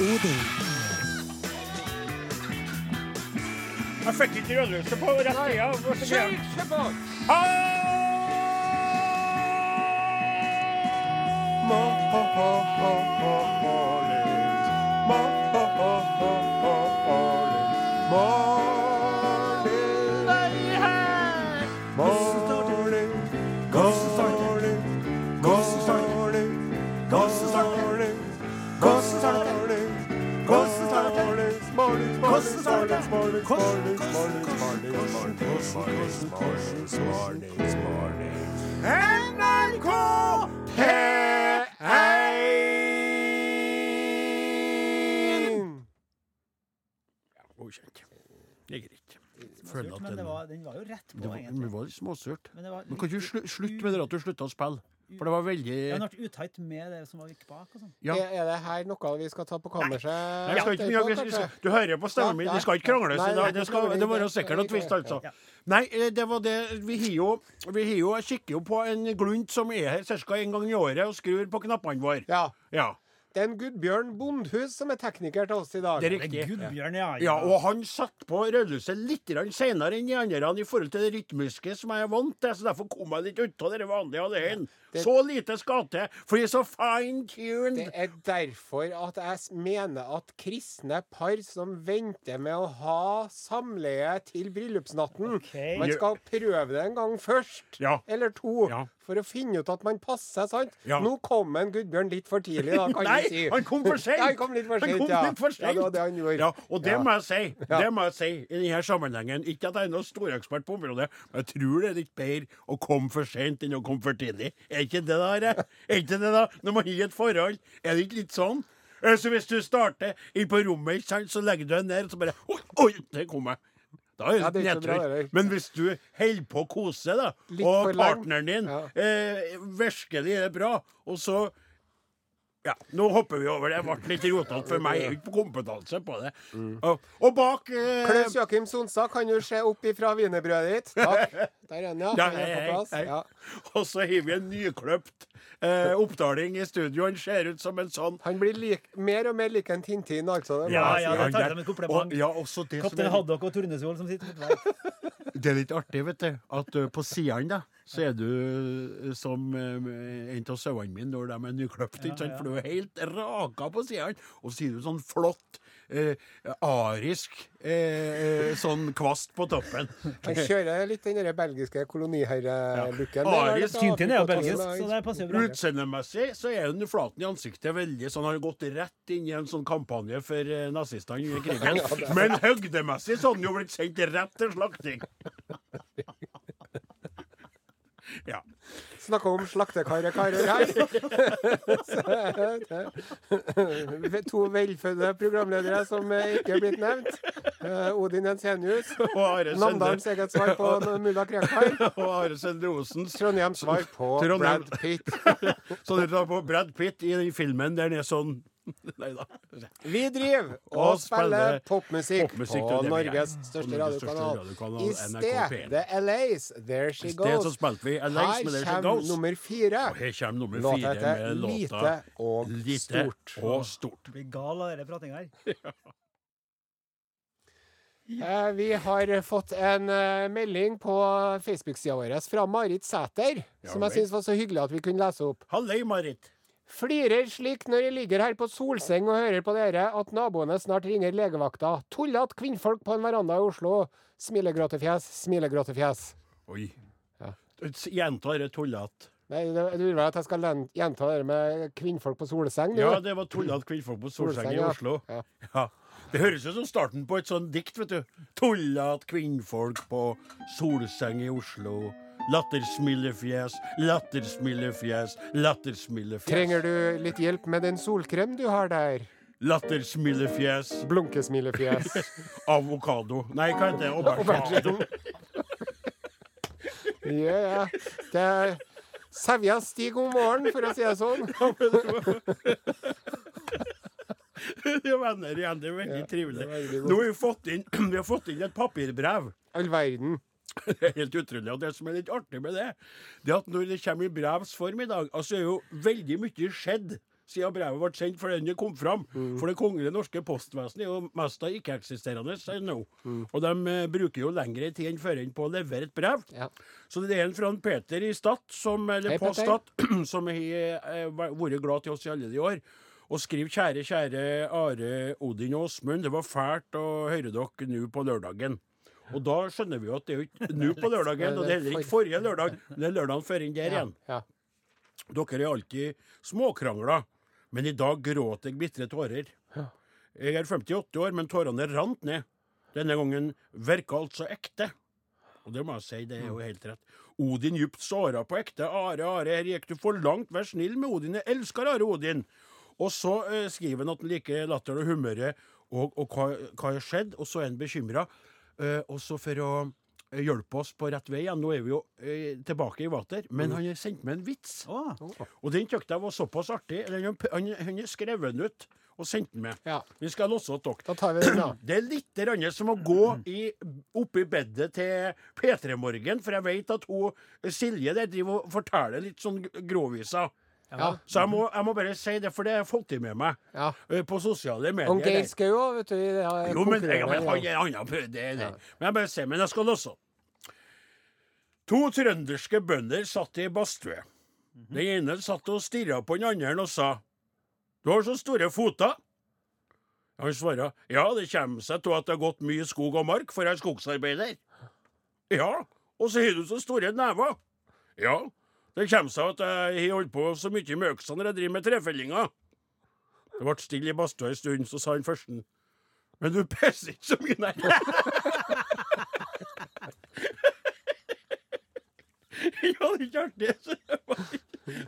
Odin. Jeg fikk ikke rødlyset på rett side. Hvor så Kjør, greit. kjør på! NRK Godkjent. Det er greit. Føler at Men det den, var, den var jo rett på, det var, egentlig. det var litt småsurt. Men det var Men kan ikke du slu, slutte med det at du slutta å spille? For det var veldig Den ble utight med det som var gikk bak og sånn. Ja. Er, er det her noe vi skal ta på kammerset? Nei, vi skal ikke mye, vi, vi skal, du hører på stemmen min, vi skal ikke krangle. Nei, Så nei, det, det, skal, det var jo sikkert noe tvist, altså. Ja. Nei, eh, det var det Vi har jo, vi har jo Jeg kikker jo på en glunt som er her ca. en gang i året og skrur på knappene våre. Ja. Ja, Det er en Gudbjørn Bondhus som er tekniker til oss i dag. det er riktig. er Gudbjørn, ja. Ja, og han satte på rødlyset litt senere enn de andre i forhold til det rytmiske som jeg er vant til, så derfor kom jeg litt ut av det vanlige alene. Det- Så lite skal til, for de er så fine-tuned. Det er derfor at jeg mener at kristne par som venter med å ha samleie til bryllupsnatten okay. Man skal prøve det en gang først, Ja. eller to, Ja. For å finne ut at man passer, sant? Ja. Nå kom en Gudbjørn litt for tidlig, da, kan Nei, du si. han kom for sent! Han kom litt for kom ja. for Ja, det var det han gjorde. Ja, og det må jeg si. Det må jeg si i denne sammenhengen. Ikke at jeg er noen storekspert på området, men jeg tror det er litt bedre å komme for sent enn å komme for tidlig. Er ikke det der? eh? Er ikke det da? Når man har et forhold, er det ikke litt sånn? Eh, Så hvis du starter inn på rommet, så legger du deg ned, og så bare Oi, oi der kom jeg. Da er det Ja, nedtur. Men hvis du holder på å kose, da, og partneren din Ja. eh, virkelig er bra, og så ja, nå hopper vi over det. Det ble litt rotete for meg. Jeg har ikke kompetanse på det. Og, og bak eh, Klaus Joakim Sonsa, kan du se opp ifra wienerbrødet ditt? Takk. Der er han, ja. Ja, hei, hei, hei. Ja. Og så har vi en nykløpt eh, oppdaling i studio. Han ser ut som en sånn Han blir lik, mer og mer lik en Tintin, altså. Det må Ja, jeg ja, si. det tar jeg som et kompliment. Og, ja, også det som Kaptein er, Haddock og Tornesvold som sitter der. det er litt artig, vet du, at uh, på sidene da, så er du uh, som uh, en av sauene mine når de er nykløpt, ikke sant? ja. For du er helt raka på sidene. Og så sier du sånn flott, eh, arisk eh, sånn kvast på toppen. Han kjører litt den der belgiske koloniherre-looken. Ja. Arisk Tintin er jo belgisk, så det passer bra. Utseendemessig så er den flaten i ansiktet veldig sånn, har gått rett inn i en sånn kampanje for eh, nazistene under krigen. Men høgdemessig så har han jo blitt sendt rett til slakting. Ja. Snakker om slaktekarer her. Er det to velfødde programledere som eh, ikke er blitt nevnt. Eh, Odin Jensenius. Og Namdalens eget svar på mulla Krekar. og Are Sendre Osens Trondheims svar på Trondheim. Brad Pitt. Så du tar på Brad Pitt i den filmen der han er sånn Nei da. Vi driver Og og spiller spiller popmusikk popmusikk, på det er det vi Norges største Norges største radiokanal. radiokanal, I NRK P1. stedet LAs There She I sted så Goes. spilte vi Alex med Her There She kommer Goes. nummer fire. Og her kommer nummer Låta fire heter med låta Lite og Stort. og stort. Blir gal av denne pratinga her. Eh, Vi har fått en eh, melding på Facebook-sida vår fra Marit Sæter, Ja som jeg vel. syns var så hyggelig at vi kunne lese opp. Halløy, Marit. Flirer slik når jeg ligger her på solseng og hører på dere at naboene snart ringer legevakta. Tullete kvinnfolk på en veranda i Oslo. Smilegråtefjes, smilegråtefjes. Oi. Ja. Gjenta det tullete. Nei, det, du vil vel at jeg skal gjenta det med kvinnfolk på solseng? du? Ja, det var tullete kvinnfolk på Solseng Solseng, i. Oslo. Ja. Ja. Det høres ut som starten på et sånt dikt, vet du. Tullete kvinnfolk på Solseng i Oslo. Lattersmilefjes, lattersmilefjes, lattersmilefjes. Trenger du litt hjelp med den solkrem du har der? Lattersmilefjes. Blunkesmilefjes. Avokado. Nei, hva heter det? Aubergine. Ja, ja. Det er Sevja Stig om morgenen, for å si det sånn. Det er venner igjen. Det er veldig trivelig. er veldig. Nå har vi fått inn, vi har fått inn et papirbrev. All verden. Det er helt utrolig. Og det som er litt artig med det, det er at når det kommer i brevs form i dag, altså er jo veldig mye skjedd siden brevet ble sendt, for den kom fram. For det kongelige norske postvesenet er jo mest av ikke-eksisterende ennå. Og de eh, bruker jo lengre tid enn før enn på å levere et brev. Ja. Så det er en fra Peter i Stad, som, eller Hei, på. Stad, som har eh, vært glad til oss i alle de år. Og skriver 'Kjære, kjære Are, Odin og Åsmund'. Det var fælt å høre dere nå på lørdagen. Og da skjønner vi jo at det er jo ikke nå på lørdagen, og det er heller ikke forrige lørdag. men Det er lørdagen før inn der igjen. Ja. Dere er alltid småkrangler, men i dag gråter jeg bitre tårer. Jeg er 58 år, men tårene rant ned. Denne gangen virka altså ekte. Og det må jeg si, det er jo helt rett. Odin djupt såra på ekte. Are, Are, her gikk du for langt. Vær snill med Odin. Jeg elsker Are Odin. Og så eh, skriver han at han liker latteren og humøret, og, og hva, hva har skjedd? Og så er han bekymra. Eh, og for å eh, hjelpe oss på rett vei igjen, nå er vi jo eh, tilbake i vater, men han har sendt meg en vits. Å, Og den syntes jeg var såpass artig. Han, han, han skrevet den ut og sendt den med. Ja. Vi skal låse åt dere. Det er litt som å gå i, oppi bedet til P3 Morgen, for jeg vet at hun, Silje der driver og forteller litt sånn groviser. Ja. Så jeg må, jeg må bare si det, for det har jeg fått i med meg Ja. eh, på sosiale medier. Og Geir. Skau òg, vet du. det Jo, men, jeg, men han er annen det, det, Ja. Men jeg bare sier, men jeg skal også. To trønderske bønder satt i badstue. Den ene satt og stirra på den andre og sa Du har så store føtter. Han svara ja, det kommer seg til at det har gått mye skog og mark, for jeg er skogsarbeider. Ja, og så har du så store never. Ja, det kommer seg at jeg har holdt på så mye med øksa når jeg driver med trefellinga. Det ble stille i badstua en stund, så sa han førsten men du pisser ikke så mye, nei. ja, det er ikke artig.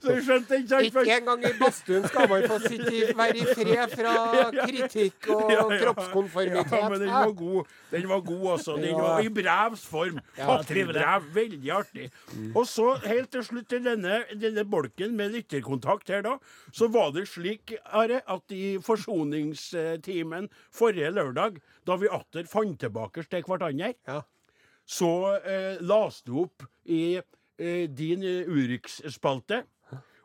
Så jeg skjønte ikke sant? Ikke engang i badstuen skal man få sitte være i fred fra kritikk og Ja, ja. kroppskonformitet. Ja, men den var god. Den var god, altså. Den var i brevs form. Fattig brev. Veldig artig. Og så, helt til slutt i denne, denne bolken med lytterkontakt her, da, så var det slik, Are, at i forsoningstimen forrige lørdag, da vi atter fant tilbake til hverandre, Ja. så eh, las du opp i eh, din Urix-spalte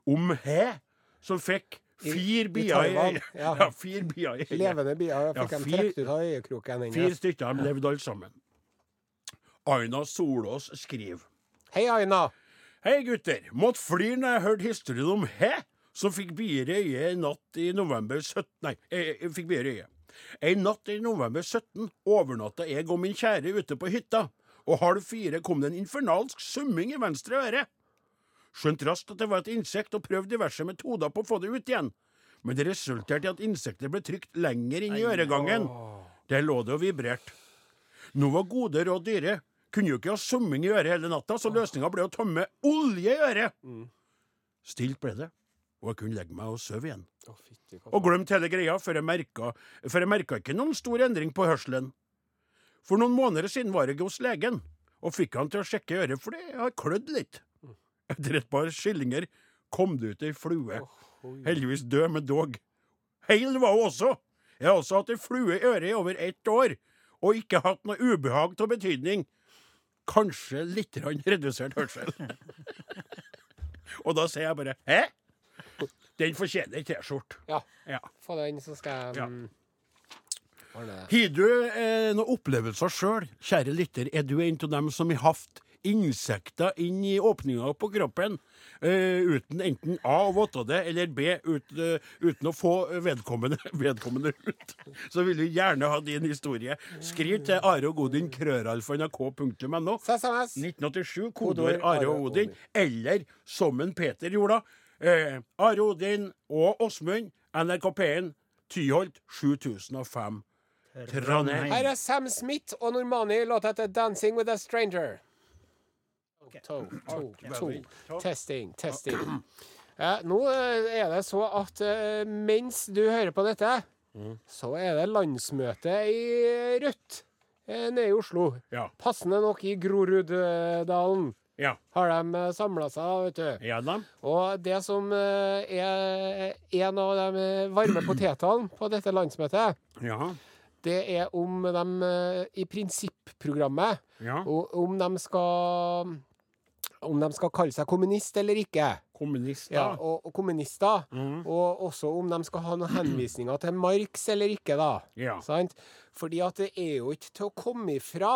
om hæ, som fikk fire bier i ja. ja. fire bier i Levende bier fikk Ja, de fire- trukket ut av øyekroken Fire stykker de levde alle sammen. Aina Solås skriver Hei, Aina. Hei gutter, måtte flire når jeg hørte historien om hæ som fikk bier i øyet en natt i november 17 Nei, jeg, jeg fikk bier i øyet. En natt i november 17 overnatta jeg og min kjære ute på hytta, og halv fire kom det en infernalsk summing i venstre øre. Skjønte raskt at det var et insekt, og prøvde diverse metoder på å få det ut igjen. Men det resulterte i at insektet ble trykt lenger inn i øregangen. Der lå det og vibrerte. Nå var gode råd dyre. Kunne jo ikke ha summing i øret hele natta, så løsninga ble å tømme olje i øret. Stilt ble det, og jeg kunne legge meg og sove igjen. Og glemte hele greia før jeg merka For jeg merka ikke noen stor endring på hørselen. For noen måneder siden var jeg hos legen, og fikk han til å sjekke øret, for det har klødd litt. Etter et par skillinger kom det ut ei flue. Heldigvis død, men dog. Heil var hun også. Jeg har også hatt ei flue i øret i over ett år, og ikke hatt noe ubehag av betydning. Kanskje litt redusert hørsel. og da sier jeg bare Hæ? Den fortjener ei T-skjorte. Ja, Ja. få den, så skal jeg Ja. mm. Har du eh, noen opplevelser sjøl, kjære lytter? Er du en av dem som har hatt insekter inn i åpninga på kroppen uh, uten enten A å våte det, eller B ut, uh, uten å få vedkommende, vedkommende ut? Så vil vi gjerne ha din historie. Skriv til Are og Odin krøralfa.nrk.no. SMS. 1987, Kodeord Are og Odin. Eller som en Peter gjorde, da. Eh, Are Odin og Åsmund, NRK P1, Tyholt 7005. Trondheim. Her er Sam Smith og Normani, låta etter 'Dancing with a Stranger'. To, to, to. Testing, testing. Ja, nå eh, er det så at eh, mens du hører på dette, så er det landsmøte i Rødt eh, nede i Oslo. Ja. Passende nok i Groruddalen Ja. har de samla seg, vet du. Ja da. Og det som er en av de varme potetene på dette landsmøtet, Ja. det er om de i prinsipprogrammet Ja. om de skal om de skal kalle seg kommunist eller ikke. Kommunister. ja, og, og kommunister. Mm. Og også om de skal ha noen henvisninger til Marx eller ikke, da. Ja. Sant? Fordi at det er jo ikke til å komme ifra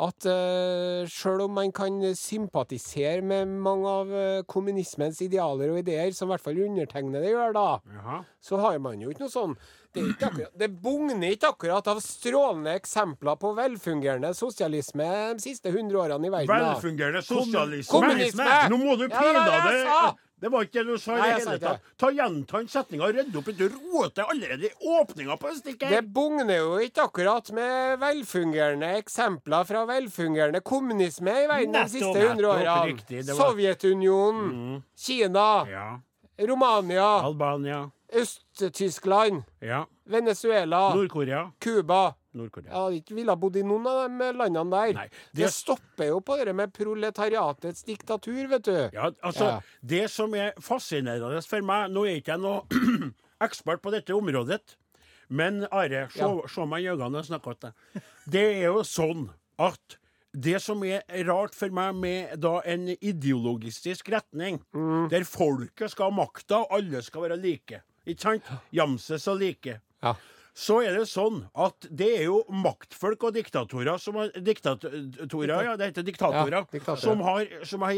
at uh, sjøl om man kan sympatisere med mange av uh, kommunismens idealer og ideer, som i hvert fall undertegnede gjør, da, Jaha. så har man jo ikke noe sånn Det, akkurat, det bugner ikke akkurat av strålende eksempler på velfungerende sosialisme de siste hundre årene i verden. da. Velfungerende sosialisme. Kommunisme! Nå må du Ja, pine deg sa! Det var ikke det du sa Nei, det jeg sa ikke. Ta Gjenta den setninga og rydd opp. Du roter allerede i åpninga på stikket. Det bugner jo ikke akkurat med velfungerende eksempler fra velfungerende kommunisme i verden de siste hundre årene. var- Sovjetunionen, Kina, Ja. Romania, Albania. Øst-Tyskland, Ja. Venezuela, Nord-Korea. Cuba. Nord-Korea. Hadde ikke villet bodd i noen av de landene der. Nei, det... det- stopper jo på det med proletariatets diktatur, vet du. Ja, altså, Ja. Det som er fascinerende for meg Nå er ikke jeg noe ekspert på dette området, men Are, se, Ja. meg i øynene og snakk til deg. Det er jo sånn at det som er rart for meg med da en ideologistisk retning, Mm. der folket skal ha makta, og alle skal være like, ikke sant? Jamses og like. Ja. Så er det sånn at det er jo maktfolk og diktatorer som har Diktatorer, ja, det heter diktatorer. Ja, diktatorer. som har, som har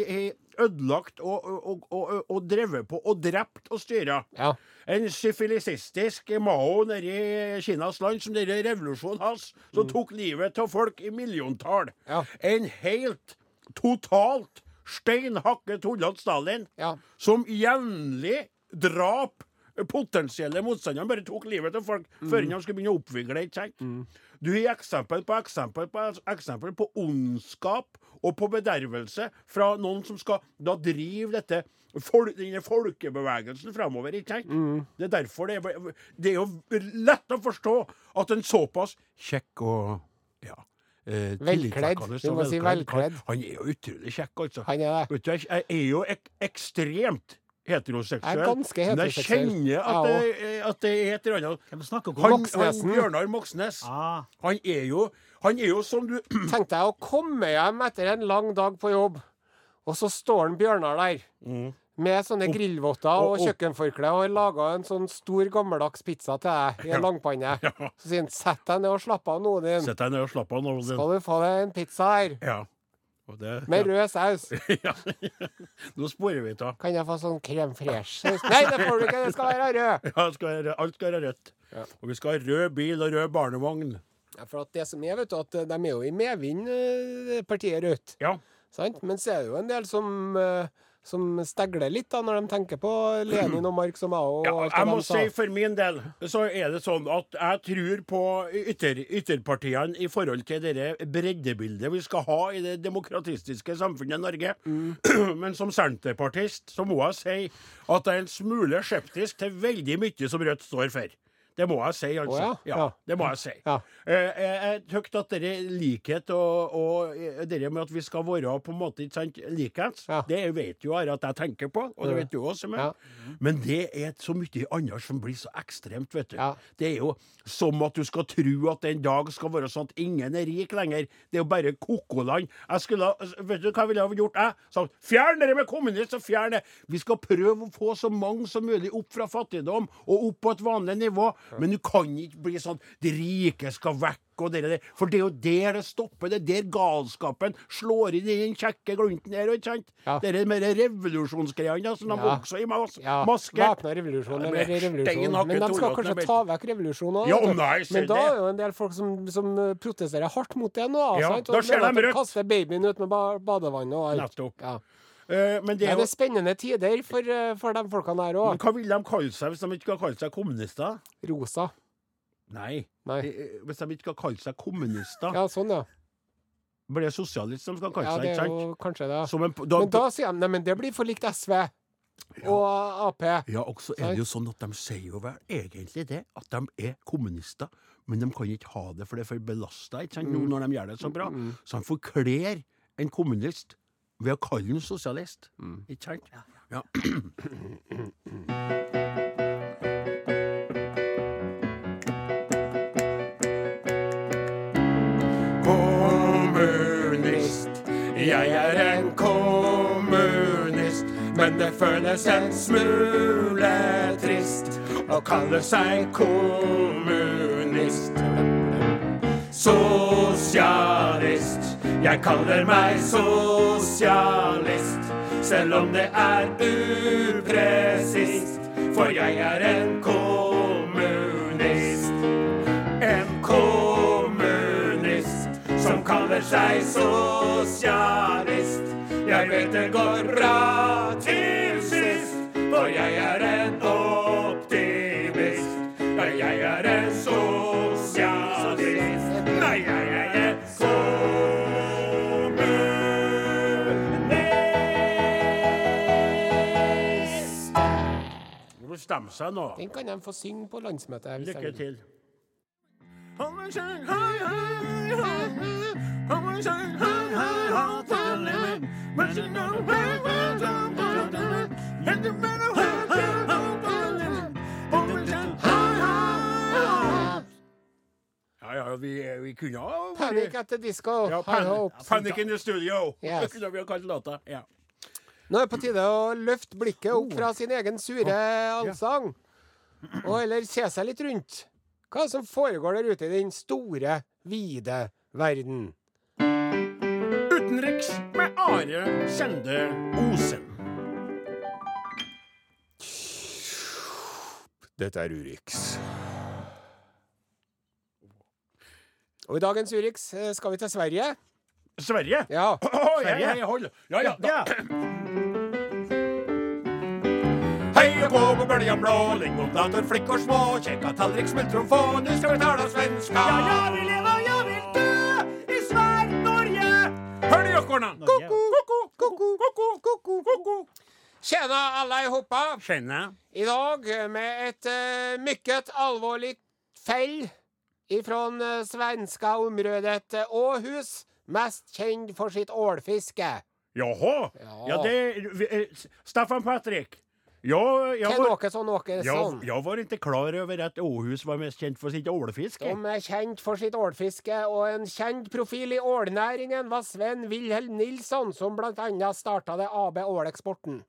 ødelagt og, og, og, og, og drevet på og drept og styra. Ja. En syfilisistisk Mao nede i Kinas land, som denne revolusjonen hans, som tok livet av folk i milliontall. Mm. Ja. En helt totalt steinhakke tullete Stalin, Ja. som jevnlig drap potensielle motstandere, bare tok livet av folk Mm. før de skulle begynne å oppvigle. ikke sant? Du har eksempel på eksempel på eksempel på ondskap og på bedervelse fra noen som skal da drive dette fol denne folkebevegelsen framover. Ikke sant? Mm. Det er derfor det er, det er jo lett å forstå at en såpass kjekk og ja, eh, Velkledd. Du må velkledd. si velkledd. Han, han er jo utrolig kjekk, altså. Han er det. Vet du, jeg er jo ek ekstremt heteroseksuell. Jeg er ganske Men jeg kjenner at Jeg det, at det er et eller annet Hvem snakker om? Han, han Bjørnar Moxnes, Ah, han er jo Han er jo som du Tenk deg å komme hjem etter en lang dag på jobb, og så står han Bjørnar der. Med sånne grillvotter og og- og- kjøkkenforkle og har laga en sånn stor, gammeldags pizza til deg i en langpanne. Så sier han 'sett deg ned og slapp av nå, din'. Sett deg ned og slapp av nå. Skal du få deg en pizza her. Ja. Det, Med rød saus. ja. Nå sporer vi av. Kan jeg få sånn crème fresh-saus? Nei, det får du ikke! Det skal være rød! Ja, skal være, alt skal være rødt. Ja. Og vi skal ha rød bil og rød barnevogn. Ja, for det som er, vet du, at de er jo i medvind, eh, partiet Rødt. Ja. Sant? Men så er det jo en del som, eh, som stegler litt da, når de tenker på Lenin og Marx og Mao. og Ja, jeg må si for min del så er det sånn at jeg tror på ytter, ytterpartiene i forhold til det breddebildet vi skal ha i det demokratistiske samfunnet Norge. Mm. Men som senterpartist så må jeg si at jeg er en smule skeptisk til veldig mye som Rødt står for. Det må jeg si, altså. Oh, ja? Ja. det må jeg si. Ja. Eh, Jeg, syns at dere likhet og, og dette med at vi skal være på en måte ikke sant, likens, det vet jo Are at jeg tenker på, og det vet du også. Men, men det er så mye annet som blir så ekstremt, vet du. Det er jo som at du skal tro at en dag skal være sånn at ingen er rik lenger. Det er jo bare kokoland. Jeg skulle, Vet du hva jeg ville ha gjort? Jeg sagt fjern dere med kommunist, og fjern det! Vi skal prøve å få så mange som mulig opp fra fattigdom og opp på et vanlig nivå. Men du kan ikke bli sånn De rike skal vekk. Og det der. For det er jo der det stopper. Det er der galskapen slår inn i den kjekke glunten der. ikke sant? Ja. Det er de revolusjonsgreiene som de Ja. også i mas Ja, maske. Væpna revolusjon eller revolusjon. Men de skal kanskje ta vekk revolusjonen. Ja, nei, Men da er jo en del folk som, som eh, protesterer hardt mot det nå. Ja, sant? da Og ser de rødt. kaster babyen ut med ba badevannet og alt. Nettopp. Ja. Eh, men det er det er spennende tider for, eh, for de folkene her òg. hva vil de kalle seg hvis de ikke kan kalle seg kommunister? Rosa. Nei. Nei. Eh, Hvis de ikke kan kalle seg kommunister, Ja, sånn, ja. blir det sosialist som skal kalle Ja, seg, det ikke er sant? jo kanskje det. Som en, da, Men da sier de nei, men det blir for likt SV og Ap. ja, og så er det jo sånn at de sier jo vel egentlig det, at de er kommunister, men de kan ikke ha det, for det er for belasta ikke sant, Mm. nå når de gjør det så bra. Så de forkler en kommunist ved å kalle ham sosialist. Mm. Ikke sant? Ja. Kommunist, jeg er en kommunist. Men det føles en smule trist å kalle seg kommunist. Sosialist. Jeg kaller meg sosialist, selv om det er upresist. For jeg er en kommunist. En kommunist som kaller seg sosialist. Jeg vet det går bra til sist, for jeg er en optimist. Jeg er en sosialist. Nei, jeg er Du må stemme seg nå. Den kan de få synge på landsmøtet. Lykke til. Ja, ja, vi, vi kunne ha Panic at the disco. Ja, pan. Panic in the studio. Yes. Det kunne vi ha kalt låta. Ja. Nå er det på tide å løfte blikket Oh. opp fra sin egen sure allsang, og heller se seg litt rundt. Hva er det som foregår der ute i den store, vide verden? Utenriks med Are Kjende Osen. Dette er Urix. Og i dagens Urix eh, skal vi til Sverige. Sverige? Ja. Å, ja, ja, jeg holder. Ja, ja. Da. Og gå på bølja blå, lingondator, flickor små, kjekka tallrik, smultron få, nu skal vi tala svenska. Ja, jag vill leva, jeg vil dø i Sverige, Norge. Hør de jokkorna? Ko-ko, ko-ko, ko-ko. Tjena alla ihop. Tjena. I dag med et uh, mycket alvorlig feil ifrån uh, svenska området Åhus, mest känd för sitt ålfiske. Jaha. Ja. Ja, det... eh, Staffan Patrik. Jag, jeg var, noe sånn. Jeg, jeg var ikke klar over at Åhus var mest kjent for sitt ålfiske. De er kjent for sitt ålfiske, og en kjent profil i ålnæringen var Sven Wilhelm Nilsson, som blant annet starta det AB Åleksporten.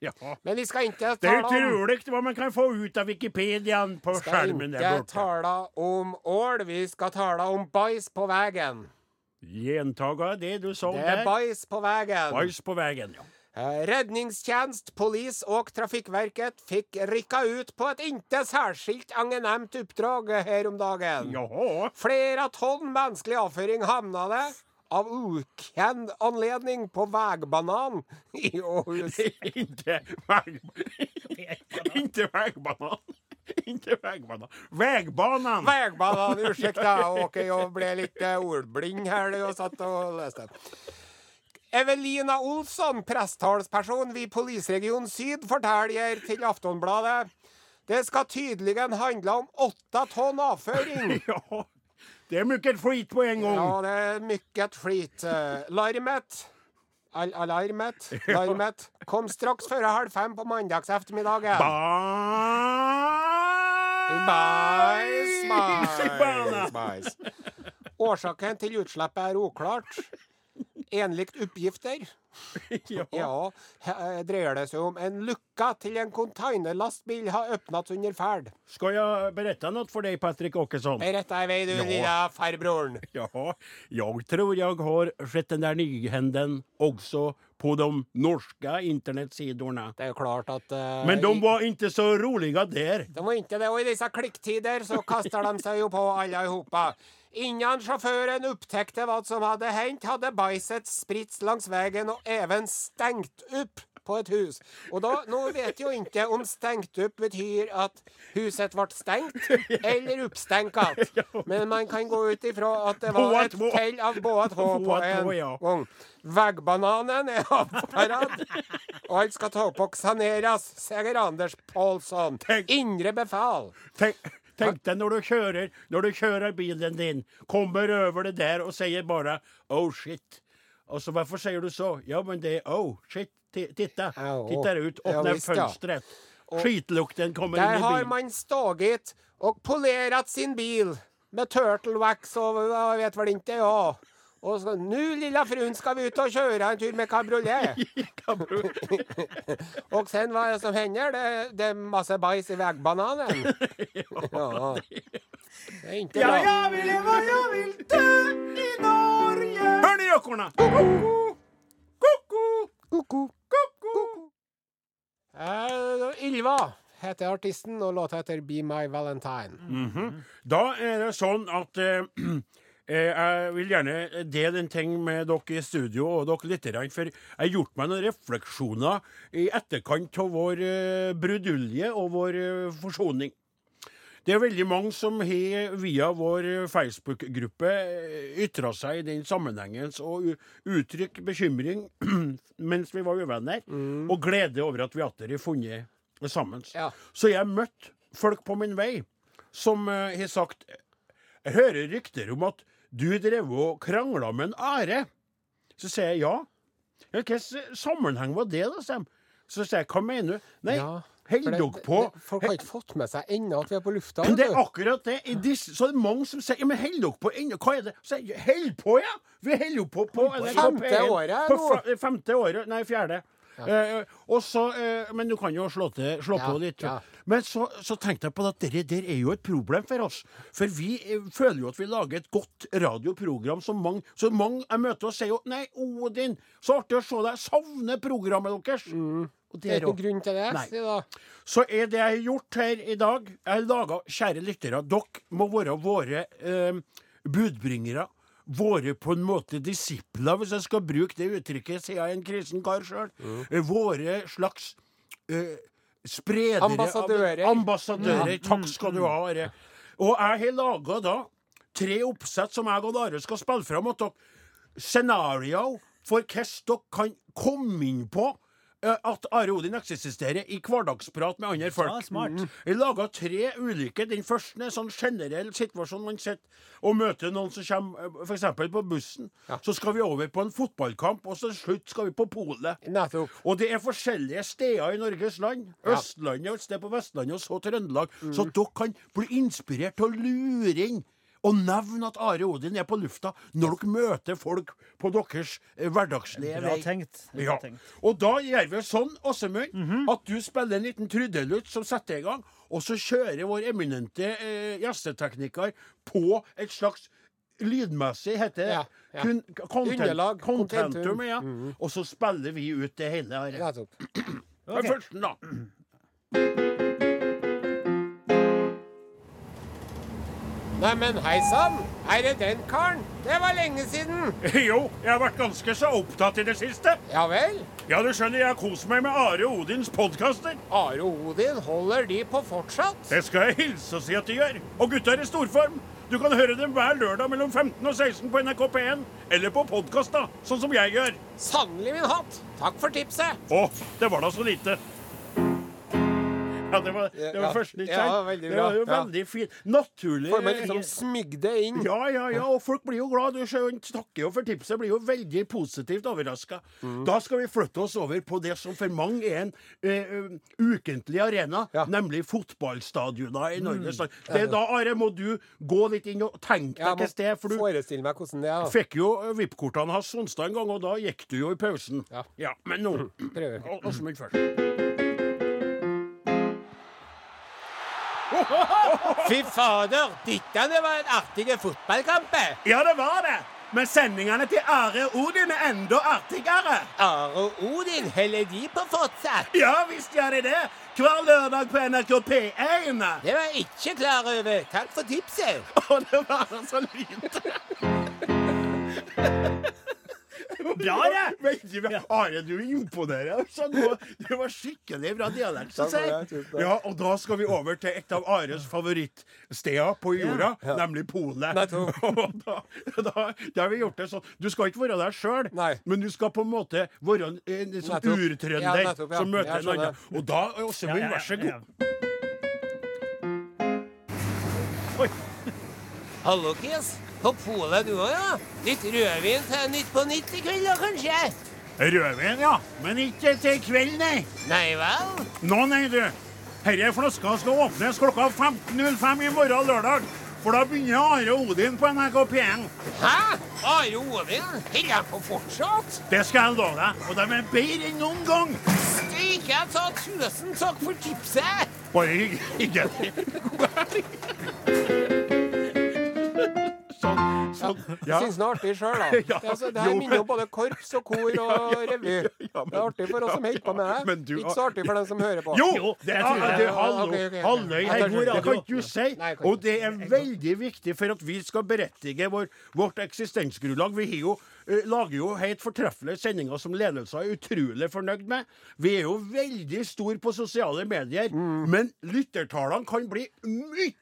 Ja. Men vi skal ikke tale om Det er utrolig hva man kan få ut av Wikipediaen på skjermen der borte. Vi skal ikke tale om ål, vi skal tale om bæsj på veien. Gjentaga det du sa der. Det er bæsj på veien. Bæsj på veien, ja. Eh, Räddningstjänst, polis og Trafikkverket fikk rycka ut på et inte oppdrag her uppdrag dagen. Jaha. Flere tonn menneskelig avføring hamnade av ukjent anledning på Vegbanan i Åhus. inte väg... inte Vegbanan. Vegbanan, Vägbanan! Vägbanan, ursäkta ble litt blev lite ordblind her da jeg satt og läste. Evelina Olsson, presstalsperson ved Polisregion Syd, forteller til Aftonbladet det skal tydeligen handle om åtte tonn avføring. Ja. Det er mycket flit på en gang. Ja, det er mye flit. Larmet Al Alarmet Larmet kom straks før halv fem på mandags ettermiddagen. Bæsj! Bajs. Årsaken til utslippet er oklart. Enligt oppgifter Ja. ja, dreier det seg om en lukka til en containerlastbil har åpnet under ferd. Skal jeg berette noe for deg, Patrik Åkesson? Berette i vei, du Ja. lille farbroren. Ja, jeg tror jeg har sett den der nyhenden også på de norske internettsidene. Det er klart at uh, Men de var ikke så rolige der. De var ikke det, og i disse klikktider så kaster de seg jo på alle allihopa. Innan sjåføren opptekte hva som hadde hendt, hadde bajset spritt langs veien og even stengt opp på et hus. Og da, nå vet jo ikke om stengt opp betyr at huset ble stengt, eller uppstänkat. Men man kan gå ut ifra at det var et tell av båt H på en gang. ja. er Vägbananen Alt skal Och allt ska ta upp och saneras, säger Anders Paulsson. Indre befal. Tänk, tänk deg når du kjører Når du kjører bilen din, kommer over det der og sier bare oh shit. Og så hvorfor sier du så? Ja men det er oh shit. Titta, Ja, titta ut, Åpner ja. fönstret. Skitlukten kommer inn i bilen. Der har man stått og polert sin bil med turtle wax og jeg vet vel ikke, jag. Og så Nå, lilla fruen, skal vi ut og kjøre en tur med kabriolet. og sen hva er det som hender? Det, det er masse bæsj i vegbananen. ja. Ja, jeg vil leve, jeg vil dø i Norge. Hør nå, gjøkorna. Ko-ko. Eh, Ylva heter artisten, og låta heter Be My Valentine. Da er det sånn at eh, jeg vil gjerne dele en ting med dere i studio og dere lytterne. For jeg har gjort meg noen refleksjoner i etterkant av vår uh, brudulje og vår eh, forsoning. Det er veldig mange som har via vår eh, Facebook-gruppe ytra seg i den sammenhengen og uttrykt bekymring mens vi var uvenner, og glede over at vi atter har funnet sammen. Ja. Så jeg møtte folk på min vei som eh, har sagt Jeg hører rykter om at du drev og krangla med en Are. Så sier jeg ja. ja Hvilken sammenheng var det, da? de. Så sier jeg hva mener du? Nei, Ja, Holder dere på det- Folk har ikke fått med seg ennå at vi er på lufta. men det er akkurat det. Disse, så er det mange som sier ja, men holder dere på ennå. Hva er det? Så jeg, Held på, ja! Vi holder jo på på på, Femte P1. året På Femte året. Nei, fjerde. Eh, og så, eh, men du kan jo slå, til, slå Ja, på litt. ja. Men så, så tenkte jeg på at det der er jo et problem for oss. For vi eh, føler jo at vi lager et godt radioprogram som mange Så mange jeg møter og sier jo Nei, Odin, så artig å se deg. Savner programmet deres. Mm. Det det er ikke grunn til det. Si da. så er det jeg har gjort her i dag Jeg har laga, kjære lyttere, dere må være våre eh, budbringere. Våre på en måte disipler, hvis jeg skal bruke det uttrykket, sier jeg en kristen kar sjøl. Våre slags eh, spredere av- Ambassadører. Mm. Takk skal du ha, Are. Og jeg har laga da tre oppsett som jeg og Are skal spille fram Og dere. Scenario for hvordan dere kan komme inn på at Are Odin eksisterer i hverdagsprat med andre folk. Ja, smart. Mm. Jeg laga tre ulike. Den første er sånn generell situasjon man sitter og møter noen som kommer f.eks. på bussen. Så skal vi over på en fotballkamp, og så til slutt skal vi på polet. Og det er forskjellige steder i Norges land. Østlandet og et sted på Vestlandet, og så Trøndelag. Så dere kan bli inspirert til å lure inn. Og nevn at Are Odin er på lufta når dere møter folk på deres eh, hverdagslige Bra vei. tenkt. Bra Ja. tenkt. Og da gjør vi sånn, Åsemund, at du spiller en liten trudelutt som setter i gang, og så kjører vår eminente eh, gjestetekniker på et slags lydmessig heter det. Ja, ja. kun- content- Underlag, Contentum, ja. Mm -hmm. Og så spiller vi ut det hele. Are. Ja, Den Ok. første, da. Neimen, hei sann! Er det den karen? Det var lenge siden. Jo, jeg har vært ganske så opptatt i det siste. Ja vel? Ja, du skjønner, jeg har kost meg med Are Odins podkaster. Are Odin, holder de på fortsatt? Det skal jeg hilse og si at de gjør. Og gutta er i storform. Du kan høre dem hver lørdag mellom 15 og 16 på NRK P1. Eller på podkast, da. Sånn som jeg gjør. Sannelig min hatt! Takk for tipset. Å, det var da så lite. Ja, det var, det var Ja, første, ikke ja, veldig bra. Det var jo ja. veldig fint. Naturlig. Får man liksom smygde inn. Ja, ja, ja, og folk blir jo glad. Du takker jo for tipset. Blir jo veldig positivt overraska. Mm. Da skal vi flytte oss over på det som for mange er en eh, ukentlig arena, Ja. Mm. nemlig fotballstadioner i Norges land. Det er Da, Are, må du gå litt inn og tenke deg må sted, for du forestille meg hvordan det er. da. fikk jo eh, VIP-kortene hans onsdag en gang, og da gikk du jo i pausen. Ja. men nå Prøver. Åsmund først. Fy fader, dette var en artig fotballkamp. Ja, det var det. Men sendingene til Are Odin er enda artigere. Are Odin, holder de på fortsatt? Ja visst gjør de det. Hver lørdag på NRK P1. Det var jeg ikke klar over. Takk for tipset. Å, det var så lite. Bra, det! Veldig bra. Are, du imponerer. Det var skikkelig bra dialekt. Ja, og da skal vi over til et av Ares favorittsteder på jorda, nemlig Polet. Da, da, da har vi gjort det sånn. Du skal ikke være der sjøl, men du skal på en måte være en, en sånn urtrønder Ja, som møter en annen. Og da, Åsemund, vær så god. Hallo, Kiss. På polet du òg, ja? Litt rødvin til Nytt på Nytt i kveld, da, kanskje? Rødvin, ja. Men ikke til kveld, nei. Nei vel? Nå, nei, du. Denne flaska skal åpnes klokka 15.05 i morgen lørdag. For da begynner Are Odin på NRK P1. Hæ? Are Odin, holder han på fortsatt? Det skal jeg love deg, og de er bedre enn noen gang. Steike, jeg sa tusen takk for tipset! Bare hyggelig. Sånn. sånn. Ja. Syns den er artig sjøl, da. Ja, altså, det her jo, minner om både korps og kor og revy. Ja, men- Det er artig for oss som holder på med det. du- Ikke så artig for dem som hører på. Jo, det er tror det er halløy her, kanskje det. kan du si. Og det er veldig viktig for at vi skal berettige vår, vårt eksistensgrunnlag. Vi har jo, eh, lager jo helt fortreffelige sendinger som ledelsen er utrolig fornøyd med. Vi er jo veldig store på sosiale medier, Mm. men lyttertallene kan bli mye,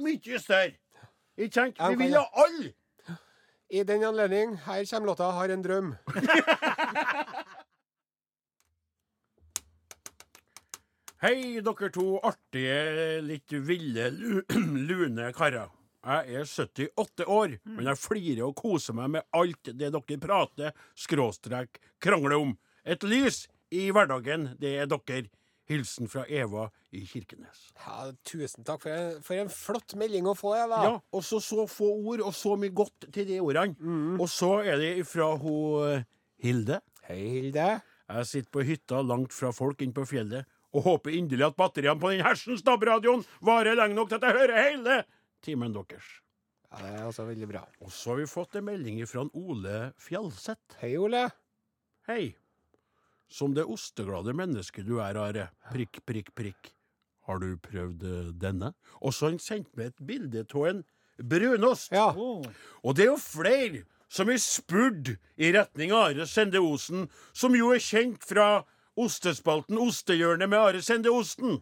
mye større. Ikke sant? Vi vil ha alle. I den anledning, her kommer låta 'Har en drøm'. Hei, dere to artige, litt ville, lune karer. Jeg er 78 år, men jeg flirer og koser meg med alt det dere prater, skråstrek, krangler om. Et lys i hverdagen, det er dere. Hilsen fra Eva i Kirkenes. Ja, tusen takk for en, for en flott melding å få, Eva. Ja, og så så få ord, og så mye godt til de ordene. Og så er det fra hun Hilde. Hei, Hilde. Jeg sitter på hytta langt fra folk inne på fjellet og håper inderlig at batteriene på den hersens DAB-radioen varer lenge nok til at jeg hører hele timen deres. Ja, det er altså veldig bra. Og så har vi fått en melding fra Ole Fjellseth. Hei, Ole. Hei. Som det osteglade mennesket du er, Are. Prikk, prikk, prikk. Har du prøvd eh, denne? Og så har han sendt meg et bilde av en brunost. Ja. Og det er jo flere som er spurt i retning Are Sende Osen, som jo er kjent fra ostespalten Ostehjørnet med Are Sende Osten,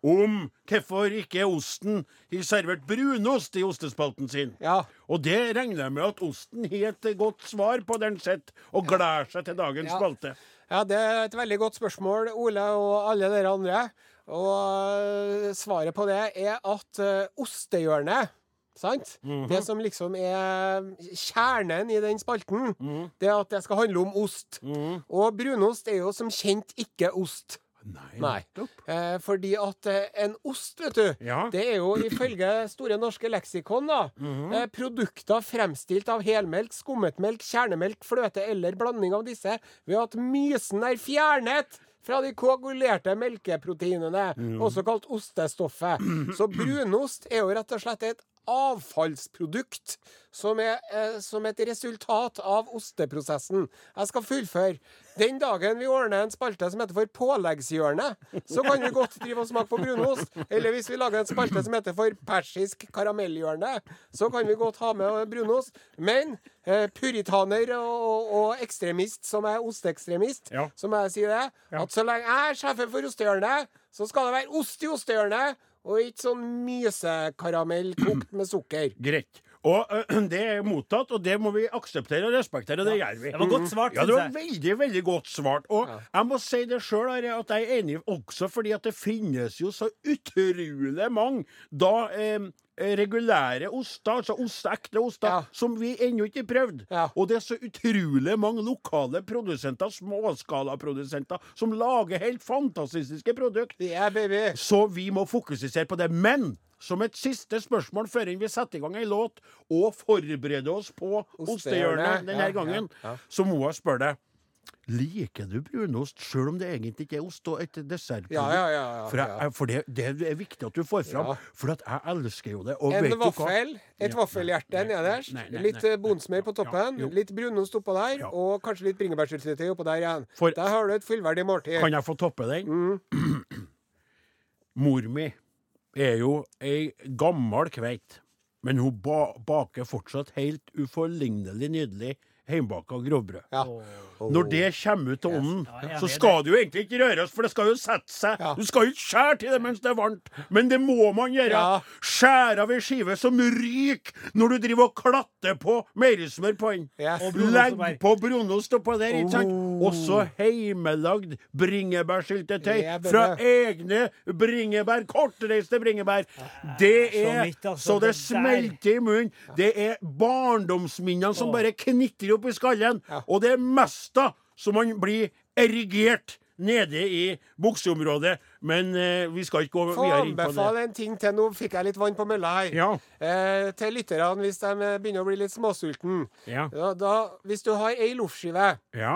om hvorfor ikke osten har servert brunost i ostespalten sin. Ja. Og det regner jeg med at osten har et godt svar på den sett, og gleder seg til dagens Ja. spalte. Ja, det er et veldig godt spørsmål, Ole og alle dere andre. Og øh, svaret på det er at øh, ostehjørnet Sant? Det som liksom er kjernen i den spalten, det er at det skal handle om ost. Og brunost er jo som kjent ikke ost. Nei. Nei. Eh, fordi at eh, en ost, vet du, Ja. det er jo ifølge Store norske leksikon da, eh, produkter fremstilt av helmelk, skummet melk, kjernemelk, fløte eller blanding av disse ved at mysen er fjernet fra de koagulerte melkeproteinene, også kalt ostestoffet. Så brunost er jo rett og slett et avfallsprodukt som er eh, som et resultat av osteprosessen. Jeg skal fullføre. Den dagen vi ordner en spalte som heter for Påleggshjørnet, så kan vi godt drive og smake på brunost. Eller hvis vi lager en spalte som heter for Persisk karamellhjørne, så kan vi godt ha med brunost. Men eh, puritaner og, og, og ekstremist som er osteekstremist, Ja. så må jeg si det, at så lenge jeg er sjefen for ostehjørnet, så skal det være ost i ostehjørnet, og ikke sånn mysekaramell kokt med sukker. Greit. Og ø, det er mottatt, og det må vi akseptere og respektere, og det gjør vi. Det var godt svart, Ja, det var syns jeg. veldig, veldig godt svart. Og jeg må si det sjøl, at jeg er enig også fordi at det finnes jo så utrolig mange da eh, regulære oster, altså ost, ekte oster, Ja. som vi ennå ikke har prøvd. Ja. Og det er så utrolig mange lokale produsenter, småskalaprodusenter, som lager helt fantastiske produkter. Baby. Så vi må fokusere på det. Men som et siste spørsmål før vi setter i gang ei låt og forbereder oss på Ostehjørnet. denne Ja, gangen, ja, ja. så må jeg spørre deg Liker du brunost sjøl om det egentlig ikke er ost og et dessertprodukt? Ja, ja, ja, ja, For, jeg, for det, det er viktig at du får fram, for at jeg elsker jo det. En vaffel, et vaffelhjerte nederst, litt eh, bonsmør på toppen, litt brunost oppå der, og kanskje litt bringebærsyltetøy oppå der igjen. For- Der har du et fullverdig måltid. Kan jeg få toppe den? Mm. Mor mi er jo ei gammel kveit, men hun ba baker fortsatt helt uforlignelig nydelig hjemmebaka grovbrød. Ja. Når det kommer ut av ovnen, Ja, så skal det jo egentlig ikke røres, for det skal jo sette seg. Ja. Du skal jo ikke skjære til det mens det er varmt, men det må man gjøre. Ja. Skjære av ei skive som ryker når du driver og klatter på meierismør på den. Yes. Legg på brunost oppå der, ikke sant? Oh. Også heimelagd bringebærsyltetøy fra egne bringebær. Kortreiste bringebær. Det Så er mitt, altså, så det det smelter i munnen. Det er barndomsminnene som bare knitrer opp i skallen. Ja. Og det er mesta som man blir erigert nede i bukseområdet. Men eh, vi skal ikke gå Få videre inn på det. anbefale en ting til. Nå fikk jeg litt vann på mølla her. Ja. Eh, til lytterne, hvis de begynner å bli litt småsulten. Ja. Da, da, hvis du har ei loffskive ja.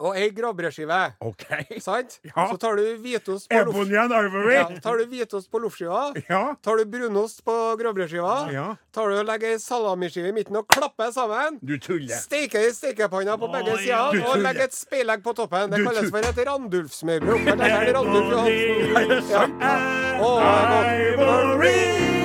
Og ei gravbrødskive, Okay. sant? Ja. Så tar du hvitost på, loff, Ivory. ja, tar du hvitost på loffskiva. Ja. Tar du brunost på gravbrødskiva. Ja. Tar du og legger ei salamiskive i midten og klapper sammen. Du tuller. Steiker i stekepanna på begge Å, sider og legger et speilegg på toppen. Det Du kalles for et Randulf-smørbrød. Oppkalt etter Randulf Johansen. Er det det er godt. Ivory,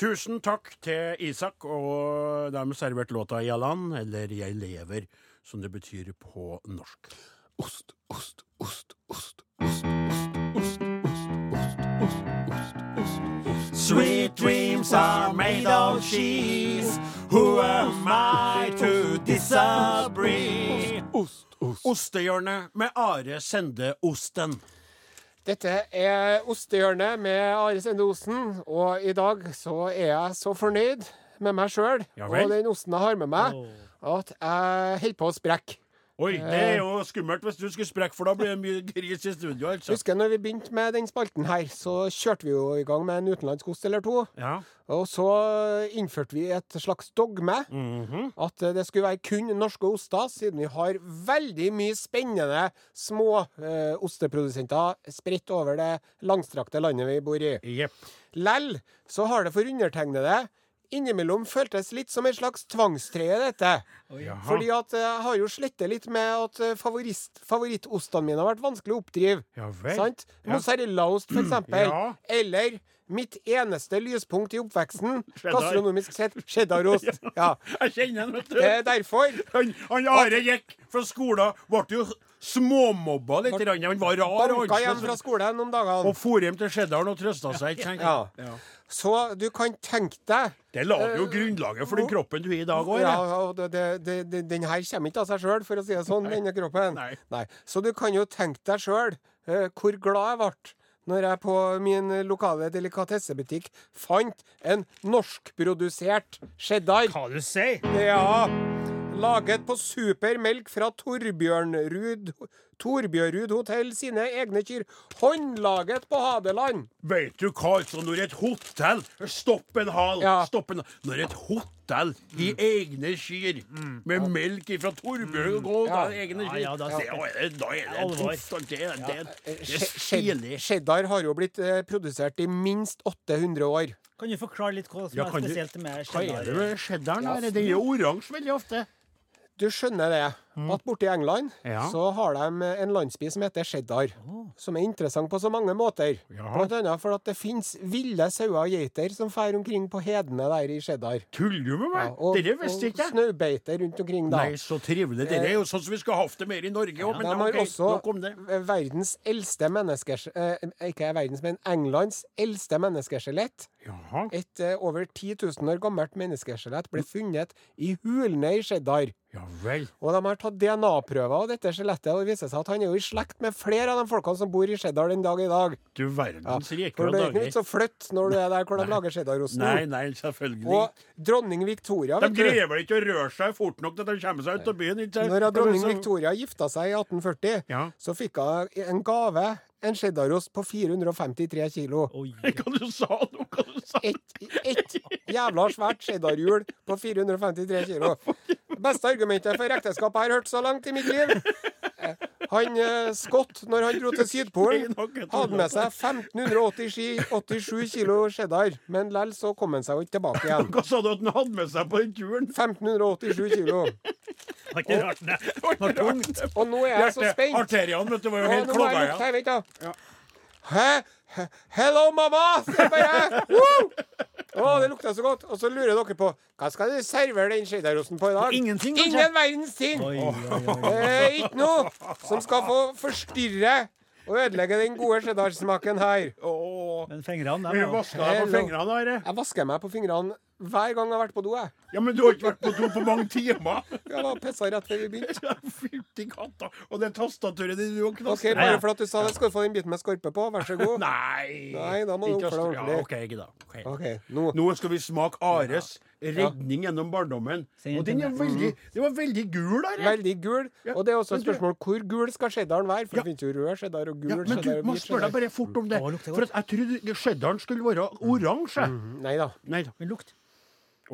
Tusen takk til Isak, og dermed servert låta 'Jalan', eller 'Jeg lever', som det betyr på norsk. Ost, ost, ost, ost, ost, ost, ost, ost, ost, ost, ost, ost. Sweet dreams are made of cheese. Who am I to disagree? Ost, ost. Ostehjørnet med Are Sende Osten. Dette er Ostehjørnet med Are Sende Osen, og i dag så er jeg så fornøyd med meg sjøl og den osten jeg har med meg, at jeg holder på å sprekke. Oi, det er jo skummelt hvis du skulle sprekke, for da blir det mye gris i studio, altså. Husker når vi begynte med den spalten her, så kjørte vi jo i gang med en utenlandsk ost eller to. Ja. Og så innførte vi et slags dogme. Mhm. At eh, det skulle være kun norske oster, siden vi har veldig mye spennende små eh, osteprodusenter spredt over det langstrakte landet vi bor i. Yep. Lell så har det for undertegnede innimellom føltes litt som en slags tvangstrøye, dette. Oh, Fordi at eh, jeg har jo slettet litt med at favorist, favorittostene mine har vært vanskelig å oppdrive. Ja vel. Sant? Ja. Mozzarellaost, for eksempel. Ja. Eller mitt eneste lyspunkt i oppveksten, gastronomisk sett, cheddarost. Ja. Jeg kjenner han, vet du. Det er derfor. Han, han Are gikk fra skolen, ble jo småmobba litt. Han var rar. Banka hjem fra skolen om dagene. Og for hjem til Cheddaren og trøsta seg. Ja. Ja. Så du kan tenke deg Det lager jo grunnlaget for den kroppen du er i dag òg. Ja, og det, det, det, det, den her kommer ikke av seg sjøl, for å si det sånn, denne kroppen. Nei. Så du kan jo tenke deg sjøl hvor glad jeg ble når jeg på min lokale delikatessebutikk fant en norskprodusert cheddar. Hva du sier? Ja. Laget på supermelk fra Torbjørnrud Torbjørrud hotell sine egne kyr. Håndlaget på Hadeland. Vet du hva, altså, når et hotell Stopp en hal! Ja. Stopp en Når et hotell i egne kyr med melk fra Torbjørn og Ja. egne kyr ja, da- er Da er det Alvor. tøft. Det, det, er- det er stilig. Cheddar har jo blitt eh, produsert i minst 800 år. Kan du forklare litt hva som Ja, er spesielt med Hva er det med cheddaren? Ja, Det er jo oransje veldig ofte. Du skjønner det, at borte i England Ja. så har de en landsby som heter cheddar. Som er interessant på så mange måter. Ja. Blant annet for at det fins ville sauer og geiter som fer omkring på hedene der i cheddar. Tuller du med Ja, meg? og, Dere visste og ikke jeg. snaubeiter rundt omkring da. Nei, så trivelig. Det er jo sånn som vi skal ha hatt det mer i Norge òg. De men har okay, også verdens eldste menneskers... Eh, ikke verdens, men Englands eldste menneskeskjelett. Jaha. Et eh, over 10 000 år gammelt menneskeskjelett ble funnet i hulene i cheddar. Ja vel. Og de har tatt DNA-prøver av dette skjelettet, og det viser seg at han er jo i slekt med flere av de folkene som bor i cheddar den dag i dag. Du verdens rike For og det er ikke noe dager. vits å flytte når du er der hvor de lager cheddarosten. Nei, nei, selvfølgelig. Og dronning Victoria, De greier vel ikke å røre seg fort nok til de kommer seg ut av byen? ikke sant? Når dronning Victoria gifta seg i 1840, Ja. så fikk hun en gave, en cheddarost på 453 kilo. Oi, Hva du sa nå? Hva du sa? Et, et jævla svært cheddarhjul på 453 kilo. Beste argumentet for ekteskap jeg har hørt så langt i mitt liv. Eh, Han eh, Scott, når han dro til Sydpolen, hadde med seg 1587 kilo cheddar, men lell så kom han seg jo ikke tilbake igjen. Hva sa du at han hadde med seg på den turen? 1587 kilo. det var ikke rart, det. Var tungt. Og nå er jeg så spent. arteriene vet du, var jo helt jeg klogga igjen. Hæ? Hello, mamma! Se jeg bare. Woo! Å, det lukta så godt. Og så lurer dere på hva skal du servere den cheddarosten på i dag? Ingenting, kanskje? Ingen verdens ting! Oi, oi, oi. Eh, ikke noe som skal få forstyrre og ødelegge den gode cheddarsmaken her. Åh, Men fingrene, Vi dem, ja. vaska deg på fingrene, Are. Jeg vasker meg på fingrene hver gang jeg har vært på do, jeg. Ja, men du har ikke vært på do på mange timer. Jeg var pissa rett før vi begynte. Fytti katta. Og det tastaturet ditt du har OK, knast. Ja, ja. bare for at du sa det, skal du få den biten med skorpe på. Vær så god. Nei. Nei, da må du oppføre deg ja, ordentlig. OK, ikke da. Ok. Okay, nå. Nå skal vi smake Ares redning gjennom barndommen. Og den er veldig, den var veldig gul, der. Veldig gul. Ja, Og det er også et spørsmål hvor gul skal cheddaren være? For Ja. det finnes jo rød cheddar og gul Ja, men du må spørre deg bare fort om det. Å, For at jeg trodde cheddaren skulle være oransje. Nei da. Nei da. Men lukt.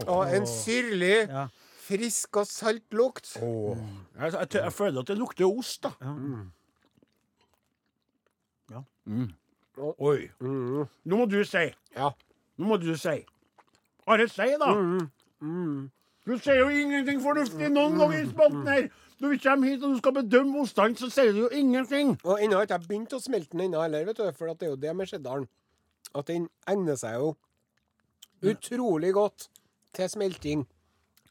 Og en syrlig, Ja. frisk og salt lukt. Jeg, jeg, jeg føler at det lukter ost, da. Ja. Mm. Oi. Nå må du si. Ja. Nå må du si. Are, si, da. Du sier jo ingenting fornuftig noen gang i spalten her. Når vi kommer hit og du skal bedømme ostene, så sier du jo ingenting. Og ennå har ikke jeg begynt å smelte den ennå heller, vet du. For at det er jo det med cheddaren. At den egner seg jo utrolig godt til smelting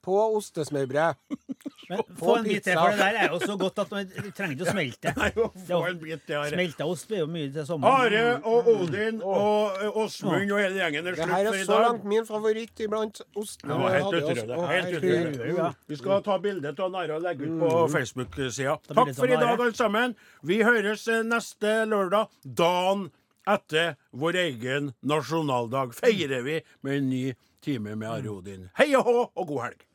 på ostesmørbrød. Men få en bit til, for det der er jo så godt at man trenger ikke å smelte. Nei, få en bit til, Are. Smelta ost blir jo mye til sommeren. Are og Odin og Åsmund og hele gjengen er Det slutt her for er så langt min favoritt iblant ostene. Det var vi helt. Helt herregud. Vi skal ta bilde av Are og legge ut på Facebook-sida. Takk for i dag, alle sammen. Vi høres eh, neste lørdag, dagen etter vår egen nasjonaldag. Feirer vi med en ny time med Are Odin. Hei og hå, og god helg.